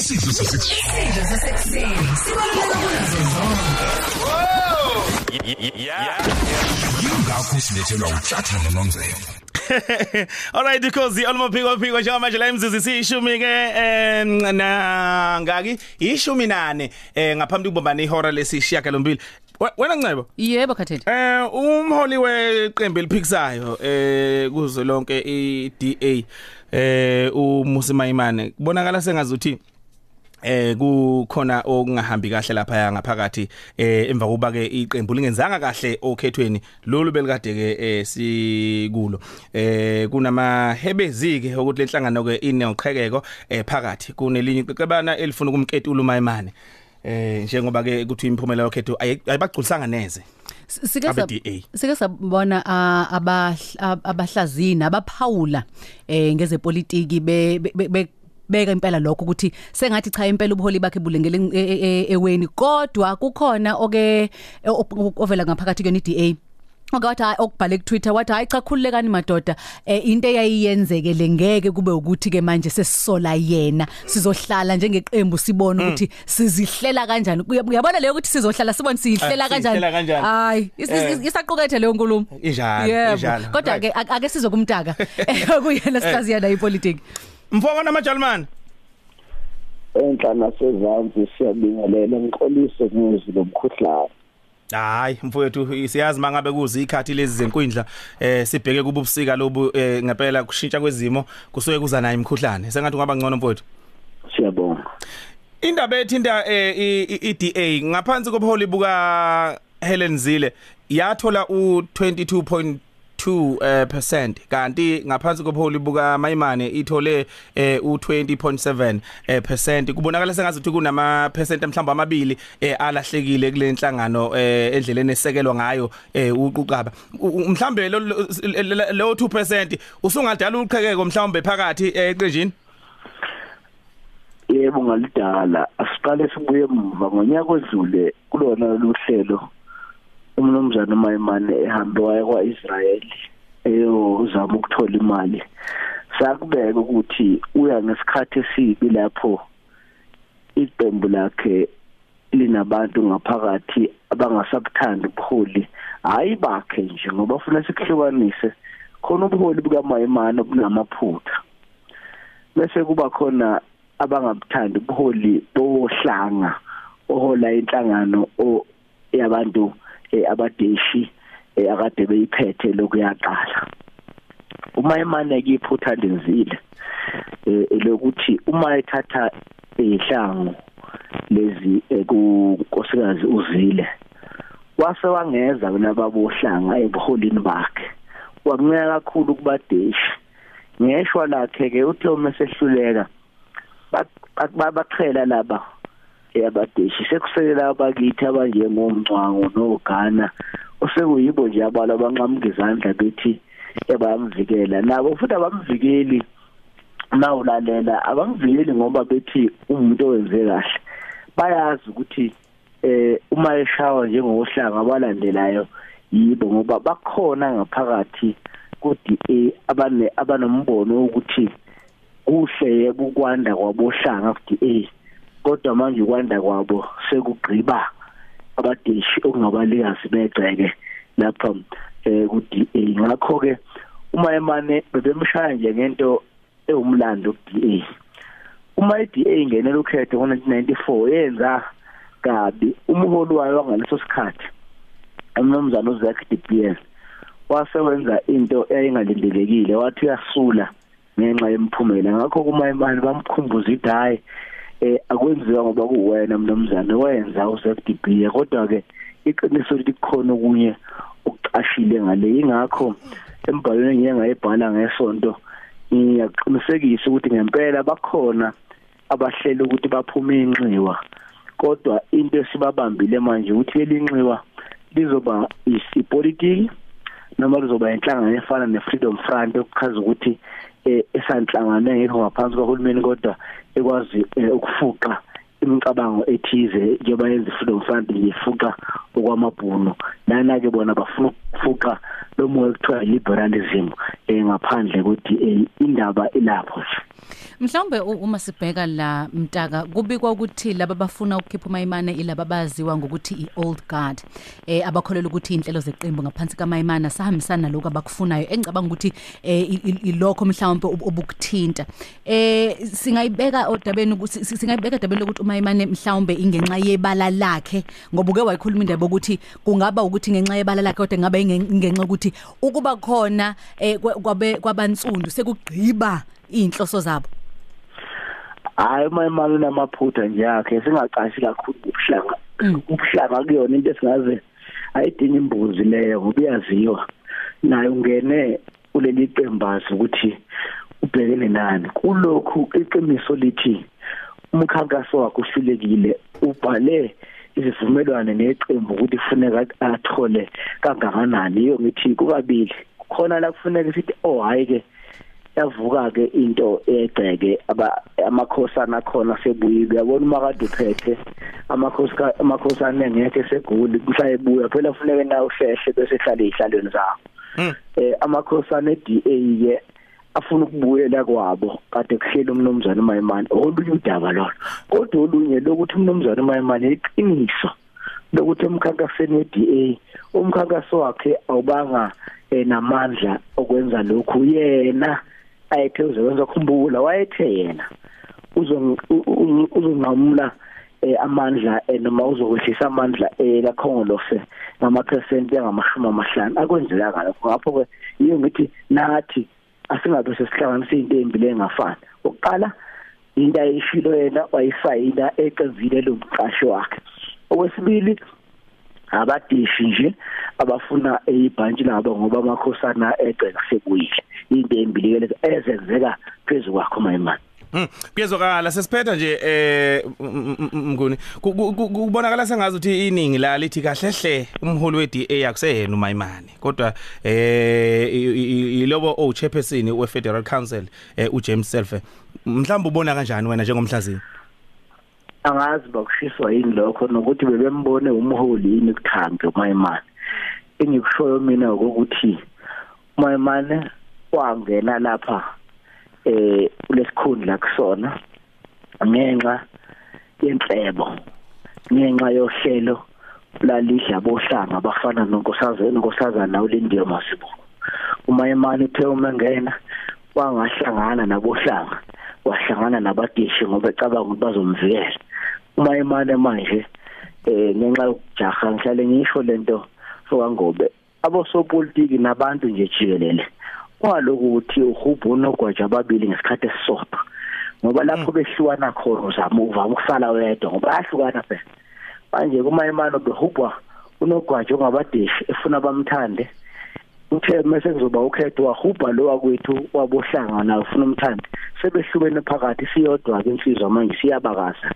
isidlo sasekuseni sibaluleka kunazo zonke yingakho silethelwa utshathana nomzelo Alright because olmophiko phiko njengamanje la imzuzu isishumi ke eh, na ngaki? Ishumi nane eh ngaphambi kubombana ihora lesishiya kalombili. We- wena ncebo? Yebo khathele. Eh umholi weqembu eliphikisayo eh kuzo lonke iDA eh uMusi Mayimane kubonakala sengazuthi eh kukhona okungahambi kahle lapha ngaphakathi eh emva kuba ke iqembu lingenzanga kahle okhethweni lolu belikade ke eh, sikulo. Eh kunamahebezi ke ukuthi lenhlangano ke inoqhekeko eh phakathi. Kunelinye iqebana elifuna ukumketula uMayimane eh njengoba ke kuthi imphumela yokhetho ayi- ayibagculisanga neze. Sike sike sabona ah, abahl- ab- abahlazini abaphawula eh ngezepolitiki be be- be beka impela lokho ukuthi sengathi cha impela ubuholi bakhe bulengele e- e- e- eweni kodwa kukhona oke o- ovela ngaphakathi kweni DA Okathi hayi okubhale ku Twitter wathi hayi cha khululekani madoda eh into eyayiyenzekele ngeke kube ukuthi ke manje sesisola yena sizohlala njengeqembu sibone ukuthi sizihlela kanjani Uya- uyabona leyo ukuthi sizohlala sibone siyihlela Ah, kanjani siyihlela kanjani. hayi is- is- Eh. isaqukethe leyo nkulumo Injalo, Yebo. injalo. kodwa Right. ke ake ake sizokumtaka kuyena sihlaziya nayo ipolitiki mfowethu namajalmani enhlana sezantsi siyabingelela ngixolise kumuzwi lomkhuhlane hayi mfowethu siyazi mangabe kuze ikhathi lezi zenkundla eh sibheke kuba ubusika lobu eh, ngempela kushintsha kwezimo kusuke kuza naye imkhuhlane. Sengathi ungaba ngcono mfowethu? Siyabonga. Indaba ethinta eh, i-DA ngaphansi kobuholi buka Helen Zile yathola u22. 2% uh, kanti ngaphansi kopholi buka Mayimane ithole uh, u20.7% uh, kubonakala sengazuthi kunama percent mhlawumbe amabili alahlekile kule nhlangano endleleni esekelwa ngayo uquqaba. Mhlawumbe lo 2% usungadala uqhekeko mhlawumbe phakathi eqenjini? Yebo ngalidala asiqale sibuye emuva. Ngonyaka odlule kulona lohlelo umnumzana umayimane ehambe waya kwa-israel eyozama ukuthola imali. Sakubeka ukuthi uya ngesikhathi esibi lapho iqembu lakhe linabantu ngaphakathi abangasabuthandi ubuholi. Hayi bakhe nje ngoba ufuna sikuhlukanise khona ubuholi bukamayimane obunamaphutha bese kuba khona abangabuthandi ubuholi bohlanga ohola inhlangano yabantu abadeshi eh, akade beyiphethe lokuyaqala. Uma emane kiphutha lenzile eh lokuthi uma ethatha ihlangu lezi eh, kunkosikazi uzile wase wangeza nababohlanga ebuholini bakhe. Wakunceka kakhulu kubadeshi. Ngeshwa lakhe ke uthi uma sehluleka baqhela laba yabadeshi sekusekela abakithi abanjengomncwango nogana osekuyibo nje abala abanqamuka izandla bethi ebayamvikela nabo futhi abamvikeli nawulalela abamvikeli ngoba bethi umuntu owenze kahle. Bayazi ukuthi eh uma eshawa njengohlanga abalandelayo yibo ngoba bakhona ngaphakathi ku DA abane abanombono ukuthi kuhle yebo ukwanda kwabohlanga ku DA kodwa manje ukwanda kwabo sekugqiba abadeshi okungabalikazi begceke lapha eh ku DA ngakho ke uma emane bebemshaya nje ngento ewumlando ku DA uma iDA ingenela ukhetho ngo1994 yenza kabi umholi wayo ngaleso sikhathi umnumzana uZak DBS wasewenza into eyayingalindelekile wathi uyasula ngenxa yemphumela ngakho kuma imali bamkhumbuza ithi hayi eh akwenziwa ngoba kuwena mnumzane wenza uSFDB kodwa ke iqiniso likhona okunye ukucashile ngale. Ingakho embhalweni ngiyengayibhala ngesonto ngiyaqinisekisa ukuthi ngempela bakhona abahlela ukuthi baphume inxiwa. Kodwa into esibabambile manje ukuthi lelinxiwa lizoba isipolitiki noma lizoba inhlangano efana neFreedom Front okuchaza ukuthi eh esanhlangano engekho ngaphansi kahulumeni kodwa ekwazi eh, ukufuqa imicabango ethize njengoba yenza iFreedom Front nje ifuqa okwamabhuno lana ke bona bafuna ukufuqa lo moya kuthiwa liberalism eh ngaphandle ukuthi eh, indaba ilapho nje. Mhlawumbe u- uma sibheka la mtaka kubikwa ukuthi laba bafuna ukukhipha umayimane ilaba baziwa ngokuthi iOld Guard eh abakholela ukuthi inhlelo zeqembu ngaphansi kamayimana sahambisana lokho abakufunayo. Engicabanga ukuthi eh i- i- ilokho mhlawumbe ob- obukuthinta. Eh singayibeka odabeni ukuthi si- singayibeka odabeni lokuthi umayimane mhlawumbe ingenxa yebala lakhe ngoba uke wayikhuluma indaba ukuthi kungaba ukuthi ngenxa yebala lakhe kodwa ngaba ingenxa ukuthi ukuba khona eh kwa- kwabe kwabansundu sekugqiba inhloso zabo? Hayi uma imali unamaphutha nje yakhe singacashi kakhulu ubuhlanga ubuhlanga kuyona into esingaze ayidinga imbuzi leyo ngoba iyaziwa. Naye ungene kuleli qembazi ukuthi ubhekene nani. Kulokhu iqiniso lithi umkhankaso wakhe uhlulekile ubhale izivumelwano neqembu ukuthi kufuneka athole kangakanani. Iyo ngithi kubabili. Khona la kufuneka sithi oh hayi ke yavuka ke into egceke aba amakhosana akhona sebuye uyabona uma kade uphethe amakhosi amakhosana ngeke seguli mhla ebuya phela kufuneka nawe uhlehle bese ehlala ezihlalweni zawo. Mm. eh amakhosana eDA ke afuna ukubuyela kwabo kade kuhlela umnomzana uMayimani olunye udaba lona. Kodwa olunye lokuthi umnomzana uMayimani iqiniso lokuthi emkhankasweni weDA umkhankaso wakhe awubanga eh, namandla okwenza lokhu. Yena ayethe uzokwenza khumbula wayethe yena uzong- u- u- uzonqamula eh, amandla eh, noma uzokwehlisa amandla eh, kakhongolose ngamaphesenti angamashumi amahlanu. Akwenzeka ngalokho ngapho ke yiyo ngithi nathi asingabe sesihlanganisa izinto ezimbi engafani oqala into ayishilo yena wayisayina eqenzile lo mqashi wakhe. Okwesibili abadishi nje abafuna ibhantshi labo ngoba amakhosana egceka sekuyile. Into embilekele ezenzeka phezulu kwakho mayimani Mm, kuyezwakala sesiphetha nje eh mnguni. Ku- ku- ku- kubonakala sengazi ukuthi iningi la lithi kahle hle umholi weDA akuseyena uMayimani kodwa eh ilobo o chairperson we Federal Council eh uJames Selfe mhlawumbe ubona kanjani wena njengomhlaziyi angazi bakushiswa yini lokho nokuthi bebembone umholi yini kuthambe umayimani engikushoyo mina ukuthi umayimani wangena lapha eh kulesikhundla kusona ngenxa yenhlebo ngenxa yohlelo lalidla bohlanga abafana nonkosazana nonkosazana uLindiwe Masibuko umayimani uthe uma ngena wangahlangana nabohlanga wahlangana nabadishi ngoba ecabanga ukuthi bazomvikela. Uma imali manje eh ngenxa yokujaha ngihlale ngisho lento sokangobe abosopolitiki nabantu nje jikelele kwaloku ukuthi uhubo nogwaja ababili ngesikhathi esisodwa ngoba lapho behlukana khona uzama uvama ukusala wedwa ngoba ahlukana phela. Manje kuma imali behubwa unogwaja ongabadeshi efuna bamthande uthe mase kuzoba ukhetho wahubha lo wakwethu wabohlanga nawe ufuna umthandi sebehlukene phakathi siyodwa ke insizwa manje siyabakaza.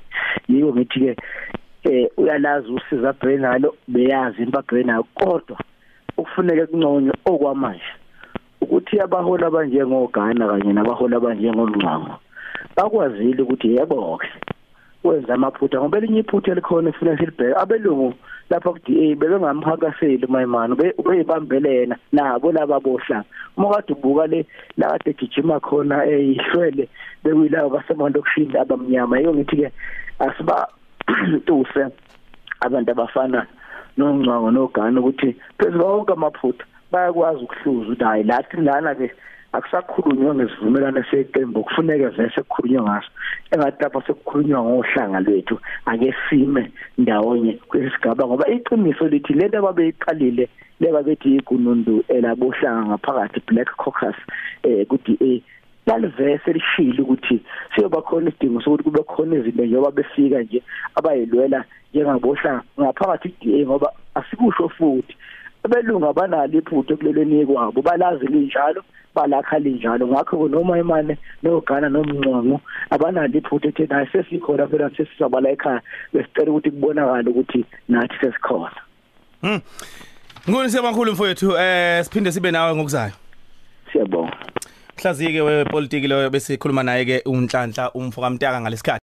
Yiyo ngithi ke eh uyalazi usiza Brenalo beyazi impa Brenalo kodwa ukufuneka kunconywe okwamanje. Ukuthi abaholi abanjengogana kanye nabaholi abanjengomnqango bakwazile ukuthi yebo ke wenza amaphutha ngoba elinye iphutha elikhona efuna silibheke abelungu lapha ku DA bebengamphakaseli mayimani beyibambelena nabo laba bohlanga uma kade ubuka le la kade gijima khona eyihlwele bekuyilabo basemandokishini abamnyama. Yiyo ngithi ke asiba tuse abantu abafana nongcwango nogana ukuthi phezulu wonke amaphutha bayakwazi ukuhluza ukuthi hayi lathi lana ke akusakhulunywa ngesivumelano seqembu kufuneka vese kukhulunywa ngaso. Engathi lapha sekukhulunywa ngohlanga lwethu ake sime ndawonye kwesigaba ngoba iqiniso lithi lento ababeyiqalile leba bethi igunundu elabohlanga ngaphakathi Black Caucus eh ku DA balivese lishilo ukuthi siyoba khona isidingo sokuthi kube khona izinto njengoba befika nje abayilwela njengabohlanga ngaphakathi DA ngoba asikusho futhi. Abelungu abanalo iphutho kuleleni kwabo balazi linjalo balakha linjalo. Ngakho noma imane nogana nomncwango abanalo iphutho ethi naye sesikhona phela sesizabala ekhaya besicela ukuthi kubonakala ukuthi nathi sesikhona. Mm. Ngoni sebankulu mfowethu? Eh siphinde sibe nawe ngokuzayo. siyabonga. Mhlazike wepolitiki lo bese sikhuluma naye ke uNhlanhla umfoka Mtaka ngalesikhathi.